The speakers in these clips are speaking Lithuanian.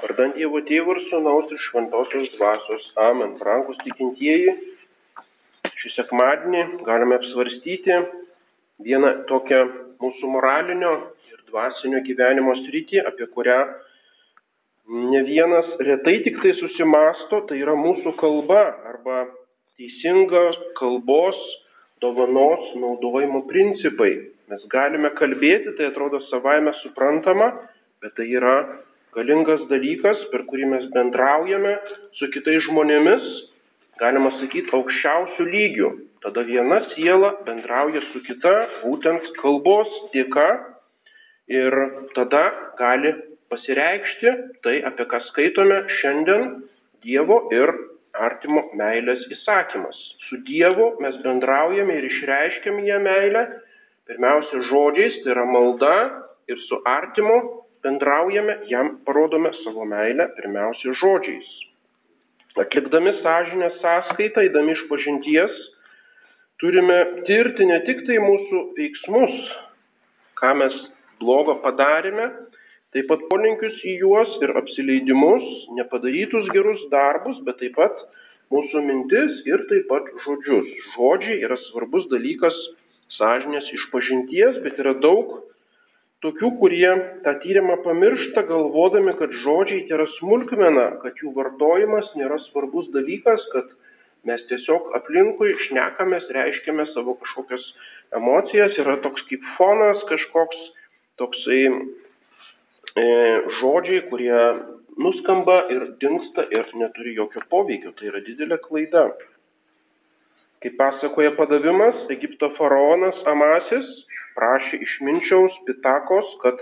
Vardant Dievo Tėvų ir Sūnaus ir Šventosios Dvasios. Amen. Brangus tikintieji, šį sekmadienį galime apsvarstyti vieną tokią mūsų moralinio ir dvasinio gyvenimo sritį, apie kurią ne vienas retai tik tai susimasto, tai yra mūsų kalba arba teisinga kalbos dovanos naudojimo principai. Mes galime kalbėti, tai atrodo savaime suprantama, bet tai yra galingas dalykas, per kurį mes bendraujame su kitais žmonėmis, galima sakyti, aukščiausių lygių. Tada viena siela bendrauja su kita būtent kalbos dėka ir tada gali pasireikšti tai, apie ką skaitome šiandien Dievo ir artimo meilės įsakymas. Su Dievu mes bendraujame ir išreiškiam ją meilę, pirmiausia žodžiais, tai yra malda ir su artimu bendraujame, jam parodome savo meilę pirmiausia žodžiais. Atlikdami sąžinę sąskaitą, įdami iš pažinties, turime tirti ne tik tai mūsų veiksmus, ką mes blogo padarėme, taip pat polinkius į juos ir apsileidimus, nepadarytus gerus darbus, bet taip pat mūsų mintis ir taip pat žodžius. Žodžiai yra svarbus dalykas sąžinės išpažinties, bet yra daug tokių, kurie tą tyrimą pamiršta, galvodami, kad žodžiai yra smulkmena, kad jų vartojimas nėra svarbus dalykas, kad mes tiesiog aplinkui šnekamės, reiškiame savo kažkokias emocijas, yra toks kaip fonas kažkoks, toksai e, žodžiai, kurie nuskamba ir dinksta ir neturi jokio poveikio. Tai yra didelė klaida. Kaip pasakoja padavimas, Egipto faraonas Amasis prašė išminčiaus Pitakos, kad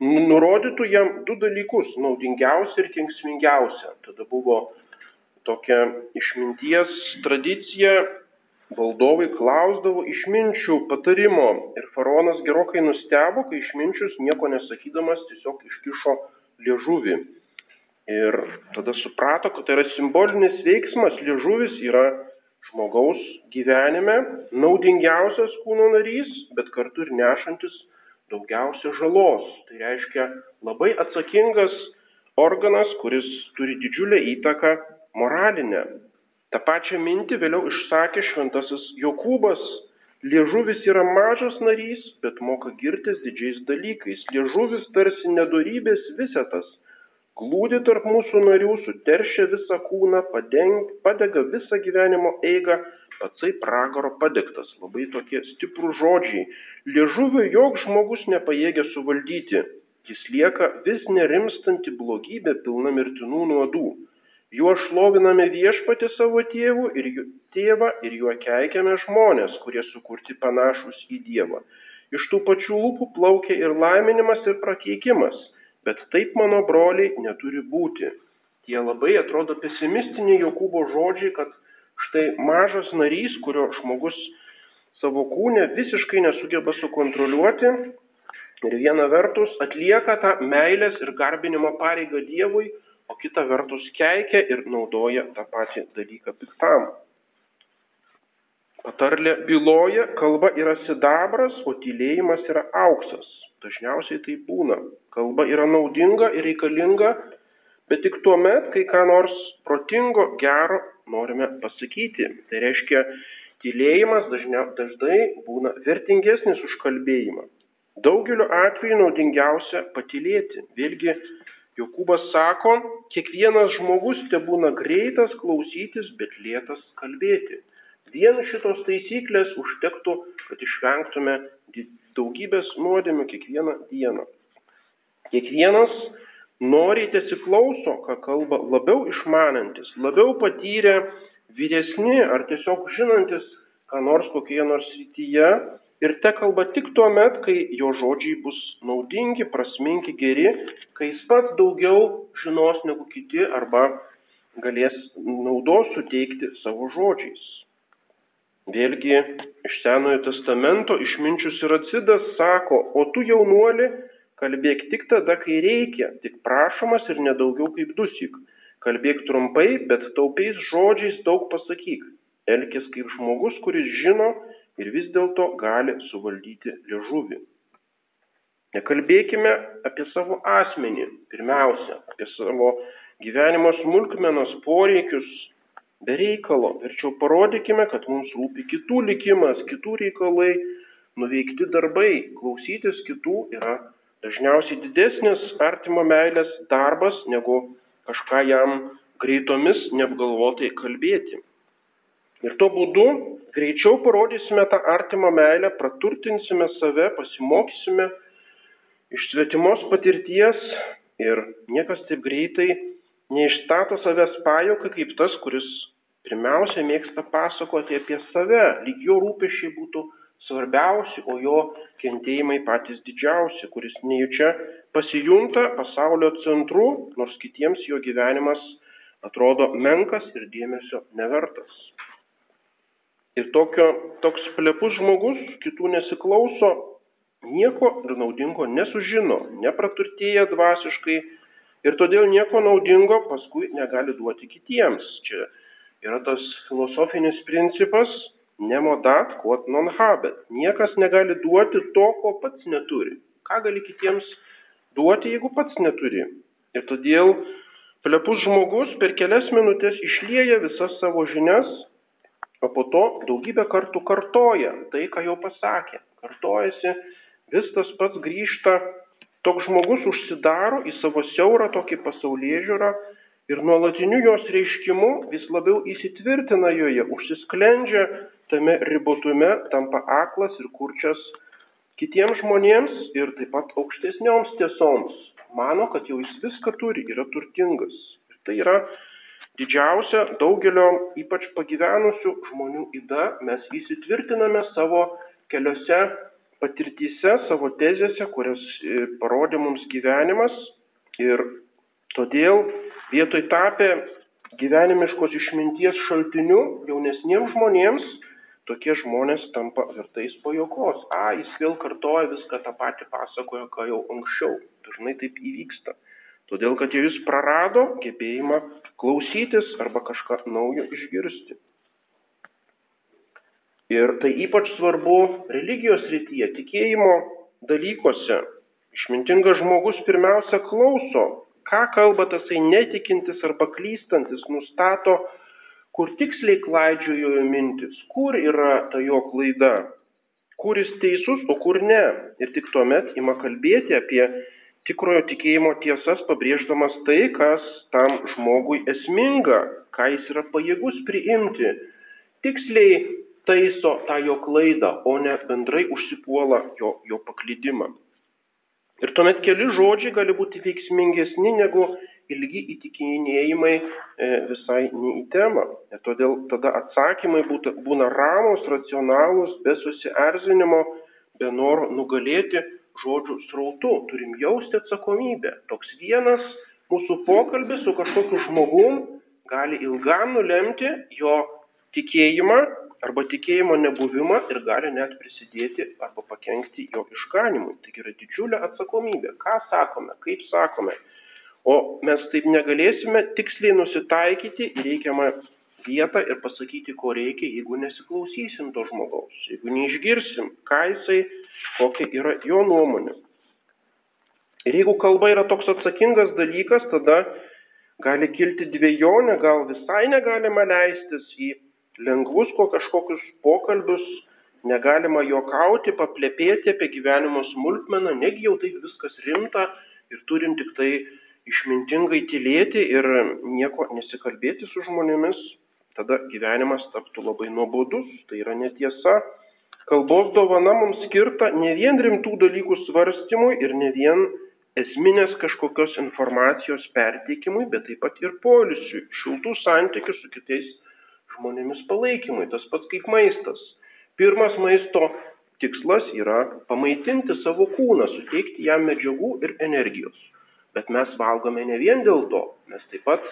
nurodytų jam du dalykus - naudingiausią ir kenksmingiausią. Tada buvo tokia išminties tradicija, valdovai klausdavo išminčių patarimo ir faraonas gerokai nustebo, kai išminčius nieko nesakydamas tiesiog iškišo liežuvį. Ir tada suprato, kad tai yra simbolinis veiksmas, liežuvis yra žmogaus gyvenime naudingiausias kūno narys, bet kartu ir nešantis daugiausia žalos. Tai reiškia labai atsakingas organas, kuris turi didžiulę įtaką moralinę. Ta pačia mintį vėliau išsakė šventasis Jokūbas. Liežuvis yra mažas narys, bet moka girtis didžiais dalykais. Liežuvis tarsi nedorybės visetas glūdi tarp mūsų narių, suteršia visą kūną, padeng, padega visą gyvenimo eigą, patsai pragaro padegtas. Labai tokie stiprų žodžiai. Liežuvio joks žmogus nepajėgia suvaldyti. Jis lieka vis nerimstanti blogybė pilna mirtinų nuodų. Juo šloviname viešpati savo tėvų ir jų, tėvą ir juo keikiame žmonės, kurie sukurti panašus į Dievą. Iš tų pačių lūpų plaukia ir laiminimas ir prakeikimas Bet taip, mano broliai, neturi būti. Tie labai atrodo pesimistiniai Jokūbo žodžiai, kad štai mažas narys, kurio žmogus savo kūnę visiškai nesugeba sukontroliuoti ir viena vertus atlieka tą meilės ir garbinimo pareigą Dievui, o kita vertus keikia ir naudoja tą patį dalyką piktam. Patarlė byloja, kalba yra sidabras, o tylėjimas yra auksas. Dažniausiai tai būna. Kalba yra naudinga ir reikalinga, bet tik tuo met, kai ką nors protingo, gero norime pasakyti. Tai reiškia, tylėjimas dažnia, dažnai būna vertingesnis už kalbėjimą. Daugeliu atveju naudingiausia patylėti. Vėlgi, Jokūbas sako, kiekvienas žmogus te būna greitas klausytis, bet lėtas kalbėti. Vien šitos taisyklės užtektų, kad išvengtume daugybės nuodėmių kiekvieną dieną. Kiekvienas noriai tiesiklauso, ką kalba labiau išmanantis, labiau patyrę vyresni ar tiesiog žinantis, ką nors kokioje nors srityje ir te kalba tik tuo met, kai jo žodžiai bus naudingi, prasmingi, geri, kai jis pats daugiau žinos negu kiti arba galės naudos suteikti savo žodžiais. Vėlgi iš Senojo testamento išminčius ir atsidas sako, o tu jaunuoli, kalbėk tik tada, kai reikia, tik prašomas ir nedaugiau kaip dusik. Kalbėk trumpai, bet taupiais žodžiais daug pasakyk. Elkis kaip žmogus, kuris žino ir vis dėlto gali suvaldyti liežuvį. Nekalbėkime apie savo asmenį, pirmiausia, apie savo gyvenimo smulkmenos poreikius be reikalo. Verčiau parodykime, kad mums rūpi kitų likimas, kitų reikalai, nuveikti darbai, klausytis kitų yra dažniausiai didesnis artimo meilės darbas negu kažką jam greitomis neapgalvotai kalbėti. Ir tuo būdu greičiau parodysime tą artimą meilę, praturtinsime save, pasimokysime iš svetimos patirties ir niekas taip greitai neišstato savęs pajokai kaip tas, kuris pirmiausia mėgsta pasakoti apie save, lyg jo rūpešiai būtų svarbiausi, o jo kentėjimai patys didžiausi, kuris nejučia pasijunta pasaulio centru, nors kitiems jo gyvenimas atrodo menkas ir dėmesio nevertas. Ir tokio, toks plepus žmogus kitų nesiklauso, nieko ir naudingo nesužino, nepraturtėja dvasiškai ir todėl nieko naudingo paskui negali duoti kitiems. Čia yra tas filosofinis principas nemodat quod non habet. Niekas negali duoti to, ko pats neturi. Ką gali kitiems duoti, jeigu pats neturi? Ir todėl plepus žmogus per kelias minutės išlieja visas savo žinias o po to daugybę kartų kartoja tai, ką jau pasakė. Kartojasi, vis tas pats grįžta, toks žmogus užsidaro į savo siaurą tokį pasaulyje žiūrą ir nuolatiniu jos reiškimu vis labiau įsitvirtina joje, užsisklendžia tame ribotume, tampa aklas ir kurčias kitiems žmonėms ir taip pat aukštesnioms tiesoms. Mano, kad jau jis viską turi, yra turtingas. Ir tai yra didžiausia daugelio ypač pagyvenusių žmonių yda, mes įsitvirtiname savo keliose patirtyse, savo tezėse, kurias e, parodė mums gyvenimas ir todėl vietoj tapę gyvenimiškos išminties šaltiniu jaunesniems žmonėms, tokie žmonės tampa vertais pajokos. A, jis vėl kartoja viską tą patį pasakojo, ką jau anksčiau. Dažnai taip įvyksta. Todėl, kad jis prarado gebėjimą klausytis arba kažką naujo išgirsti. Ir tai ypač svarbu religijos rytyje, tikėjimo dalykuose. Išmintingas žmogus pirmiausia klauso, ką kalba tasai netikintis arba klystantis, nustato, kur tiksliai klaidžiojo jo mintis, kur yra ta jo klaida, kur jis teisus, o kur ne. Ir tik tuomet ima kalbėti apie tikrojo tikėjimo tiesas, pabrėždamas tai, kas tam žmogui esminga, ką jis yra pajėgus priimti. Tiksliai taiso tą jo klaidą, o ne bendrai užsipuola jo, jo paklydimą. Ir tuomet keli žodžiai gali būti veiksmingesni negu ilgi įtikinėjimai e, visai ne į temą. Ir todėl tada atsakymai būtų, būna ramus, racionalūs, be susierzinimo, be noro nugalėti žodžių srautu, turim jausti atsakomybę. Toks vienas mūsų pokalbis su kažkokiu žmogum gali ilgam nulemti jo tikėjimą arba tikėjimo nebuvimą ir gali net prisidėti arba pakengti jo išganimui. Taigi yra didžiulė atsakomybė. Ką sakome, kaip sakome. O mes taip negalėsime tiksliai nusitaikyti į reikiamą vietą ir pasakyti, ko reikia, jeigu nesiklausysim to žmogaus, jeigu neišgirsim, ką jisai, kokia yra jo nuomonė. Ir jeigu kalba yra toks atsakingas dalykas, tada gali kilti dviejonė, gal visai negalima leistis į lengvus ko kažkokius pokalbius, negalima juokauti, paplepėti apie gyvenimo smulkmeną, negi jau taip viskas rimta ir turim tik tai išmintingai tylėti ir nieko nesikalbėti su žmonėmis, tada gyvenimas taptų labai nuobodus, tai yra netiesa. Kalbos dovana mums skirta ne vien rimtų dalykų svarstymui ir ne vien esminės kažkokios informacijos perteikimui, bet taip pat ir polisiui, šiltų santykių su kitais žmonėmis palaikymui, tas pats kaip maistas. Pirmas maisto tikslas yra pamaitinti savo kūną, suteikti jam medžiagų ir energijos. Bet mes valgome ne vien dėl to, mes taip pat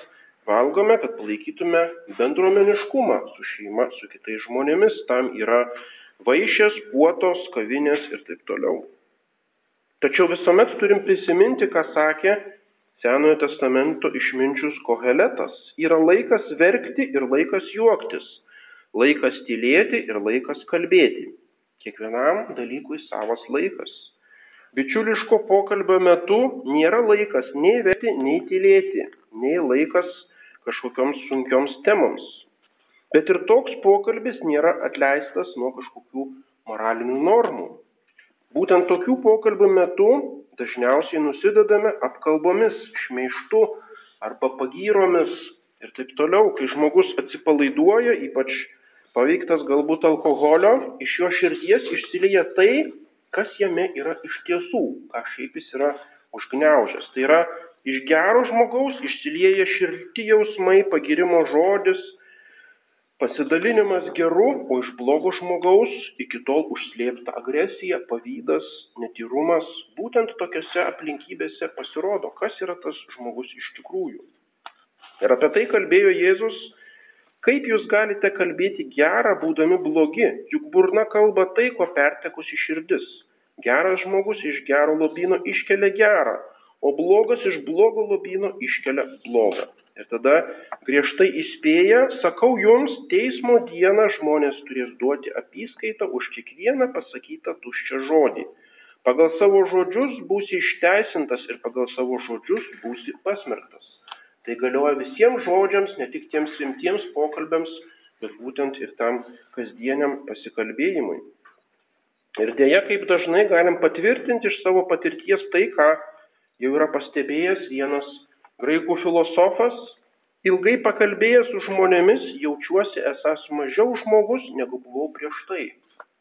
valgome, kad palaikytume bendruomeniškumą su šeima, su kitais žmonėmis. Tam yra vaišės, puotos, kavinės ir taip toliau. Tačiau visuomet turim prisiminti, ką sakė Senojo testamento išminčius Koheletas. Yra laikas verkti ir laikas juoktis, laikas tylėti ir laikas kalbėti. Kiekvienam dalykui savas laikas. Bičiuliško pokalbio metu nėra laikas nei veti, nei tylėti, nei laikas kažkokioms sunkioms temoms. Bet ir toks pokalbis nėra atleistas nuo kažkokių moralinių normų. Būtent tokių pokalbių metu dažniausiai nusidedame apkalbomis, šmeištu arba pagyromis ir taip toliau. Kai žmogus atsipalaiduoja, ypač paveiktas galbūt alkoholio, iš jo širdies išsilieja tai, kas jame yra iš tiesų, ką šiaip jis yra užgneužęs. Tai yra iš gero žmogaus išsilieja širti jausmai, pagirimo žodis, pasidalinimas geru, o iš blogo žmogaus iki tol užslėpta agresija, pavydas, netyrumas, būtent tokiuose aplinkybėse pasirodo, kas yra tas žmogus iš tikrųjų. Ir apie tai kalbėjo Jėzus, kaip jūs galite kalbėti gerą, būdami blogi, juk burna kalba tai, ko pertekusi širdis. Geras žmogus iš gero lobino iškelia gerą, o blogas iš blogo lobino iškelia blogą. Ir tada griežtai įspėja, sakau jums, teismo dieną žmonės turės duoti apyskaitą už kiekvieną pasakytą tuščią žodį. Pagal savo žodžius būsi išteisintas ir pagal savo žodžius būsi pasmerktas. Tai galioja visiems žodžiams, ne tik tiems rimtiems pokalbėms, bet būtent ir tam kasdieniam pasikalbėjimui. Ir dėja, kaip dažnai galim patvirtinti iš savo patirties tai, ką jau yra pastebėjęs vienas Graikų filosofas, ilgai pakalbėjęs su žmonėmis, jaučiuosi esas mažiau žmogus, negu buvau prieš tai.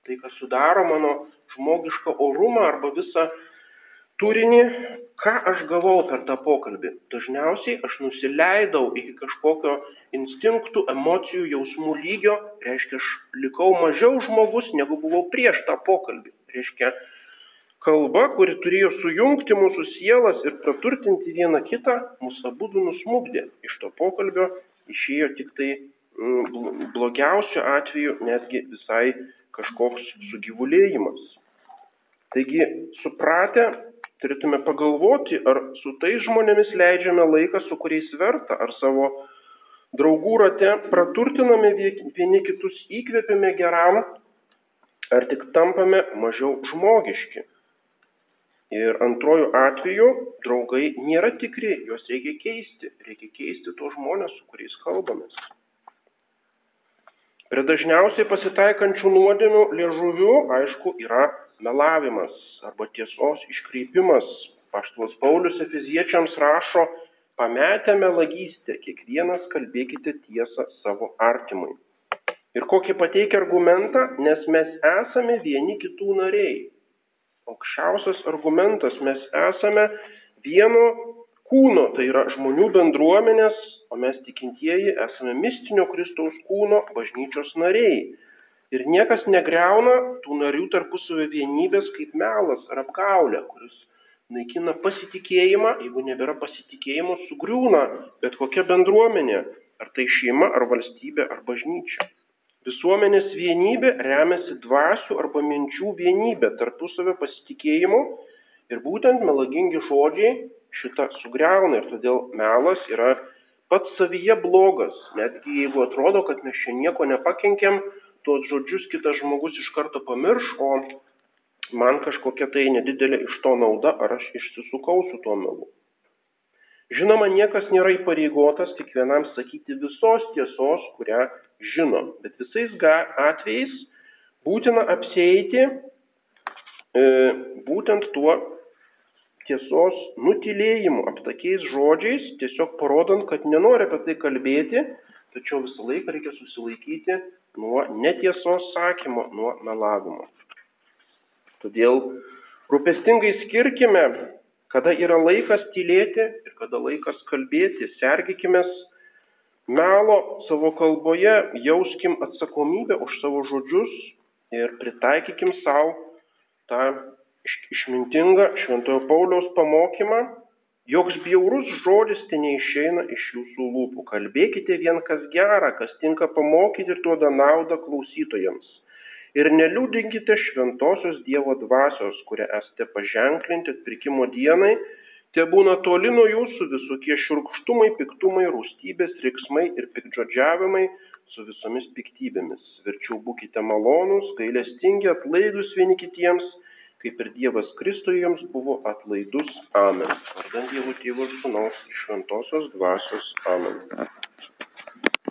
Tai, kas sudaro mano žmogišką orumą arba visą turinį, ką aš gavau per tą pokalbį. Dažniausiai aš nusileidau iki kažkokio instinktų, emocijų, jausmų lygio, reiškia, aš likau mažiau žmogus, negu buvau prieš tą pokalbį. Reiškia, kalba, kuri turėjo sujungti mūsų sielas ir praturtinti vieną kitą, mūsų abu nusmugdė. Iš to pokalbio išėjo tik tai mm, blogiausiu atveju netgi visai kažkoks sugyvulėjimas. Taigi, supratę, turėtume pagalvoti, ar su tais žmonėmis leidžiame laiką, su kuriais verta, ar savo draugų rate praturtiname vieni kitus, įkvepiame geram, ar tik tampame mažiau žmogiški. Ir antrojų atveju draugai nėra tikri, juos reikia keisti, reikia keisti tos žmonės, su kuriais kalbamės. Prie dažniausiai pasitaikančių nuodėmių liežuvių, aišku, yra melavimas arba tiesos iškreipimas. Paštuos Paulius Efeziečiams rašo, pametę melagystę, kiekvienas kalbėkite tiesą savo artimui. Ir kokį pateikia argumentą, nes mes esame vieni kitų nariai aukščiausias argumentas. Mes esame vieno kūno, tai yra žmonių bendruomenės, o mes tikintieji esame mistinio Kristaus kūno bažnyčios nariai. Ir niekas negreuna tų narių tarpusavio vienybės kaip melas ar apgaulė, kuris naikina pasitikėjimą, jeigu nebėra pasitikėjimo, sugriūna bet kokia bendruomenė, ar tai šeima, ar valstybė, ar bažnyčia. Visuomenės vienybė remiasi dvasių arba minčių vienybė, tarpusavio pasitikėjimu ir būtent melagingi žodžiai šitą sugriauna ir todėl melas yra pats savyje blogas. Netgi jeigu atrodo, kad mes čia nieko nepakenkėm, tuos žodžius kitas žmogus iš karto pamirš, o man kažkokia tai nedidelė iš to nauda, ar aš išsisukau su tuo melu. Žinoma, niekas nėra įpareigotas kiekvienam sakyti visos tiesos, kurią žino, bet visais atvejais būtina apsėti e, būtent tuo tiesos nutilėjimu, aptakiais žodžiais, tiesiog parodant, kad nenori apie tai kalbėti, tačiau visą laiką reikia susilaikyti nuo netiesos sakymo, nuo melavimo. Todėl rūpestingai skirkime kada yra laikas tylėti ir kada laikas kalbėti, sergikime melo savo kalboje, jauskim atsakomybę už savo žodžius ir pritaikykim savo tą išmintingą Šventojo Pauliaus pamokymą, joks bjaurus žodis ten neišeina iš jūsų lūpų. Kalbėkite vien kas gera, kas tinka pamokyti ir duoda naudą klausytojams ir neliūdinkite šventosios Dievo dvasios, kurią esate paženklinti atpirkimo dienai, te būna toli nuo jūsų visokie širkštumai, piktumai, rūstybės, riksmai ir pikdžodžiavimai su visomis piktybėmis. Verčiau būkite malonūs, gailestingi, atlaidus vieni kitiems, kaip ir Dievas Kristuje jums buvo atlaidus. Amen. Vardant Dievo Tėvo ir Sūnaus Šventosios Dvasios. Amen.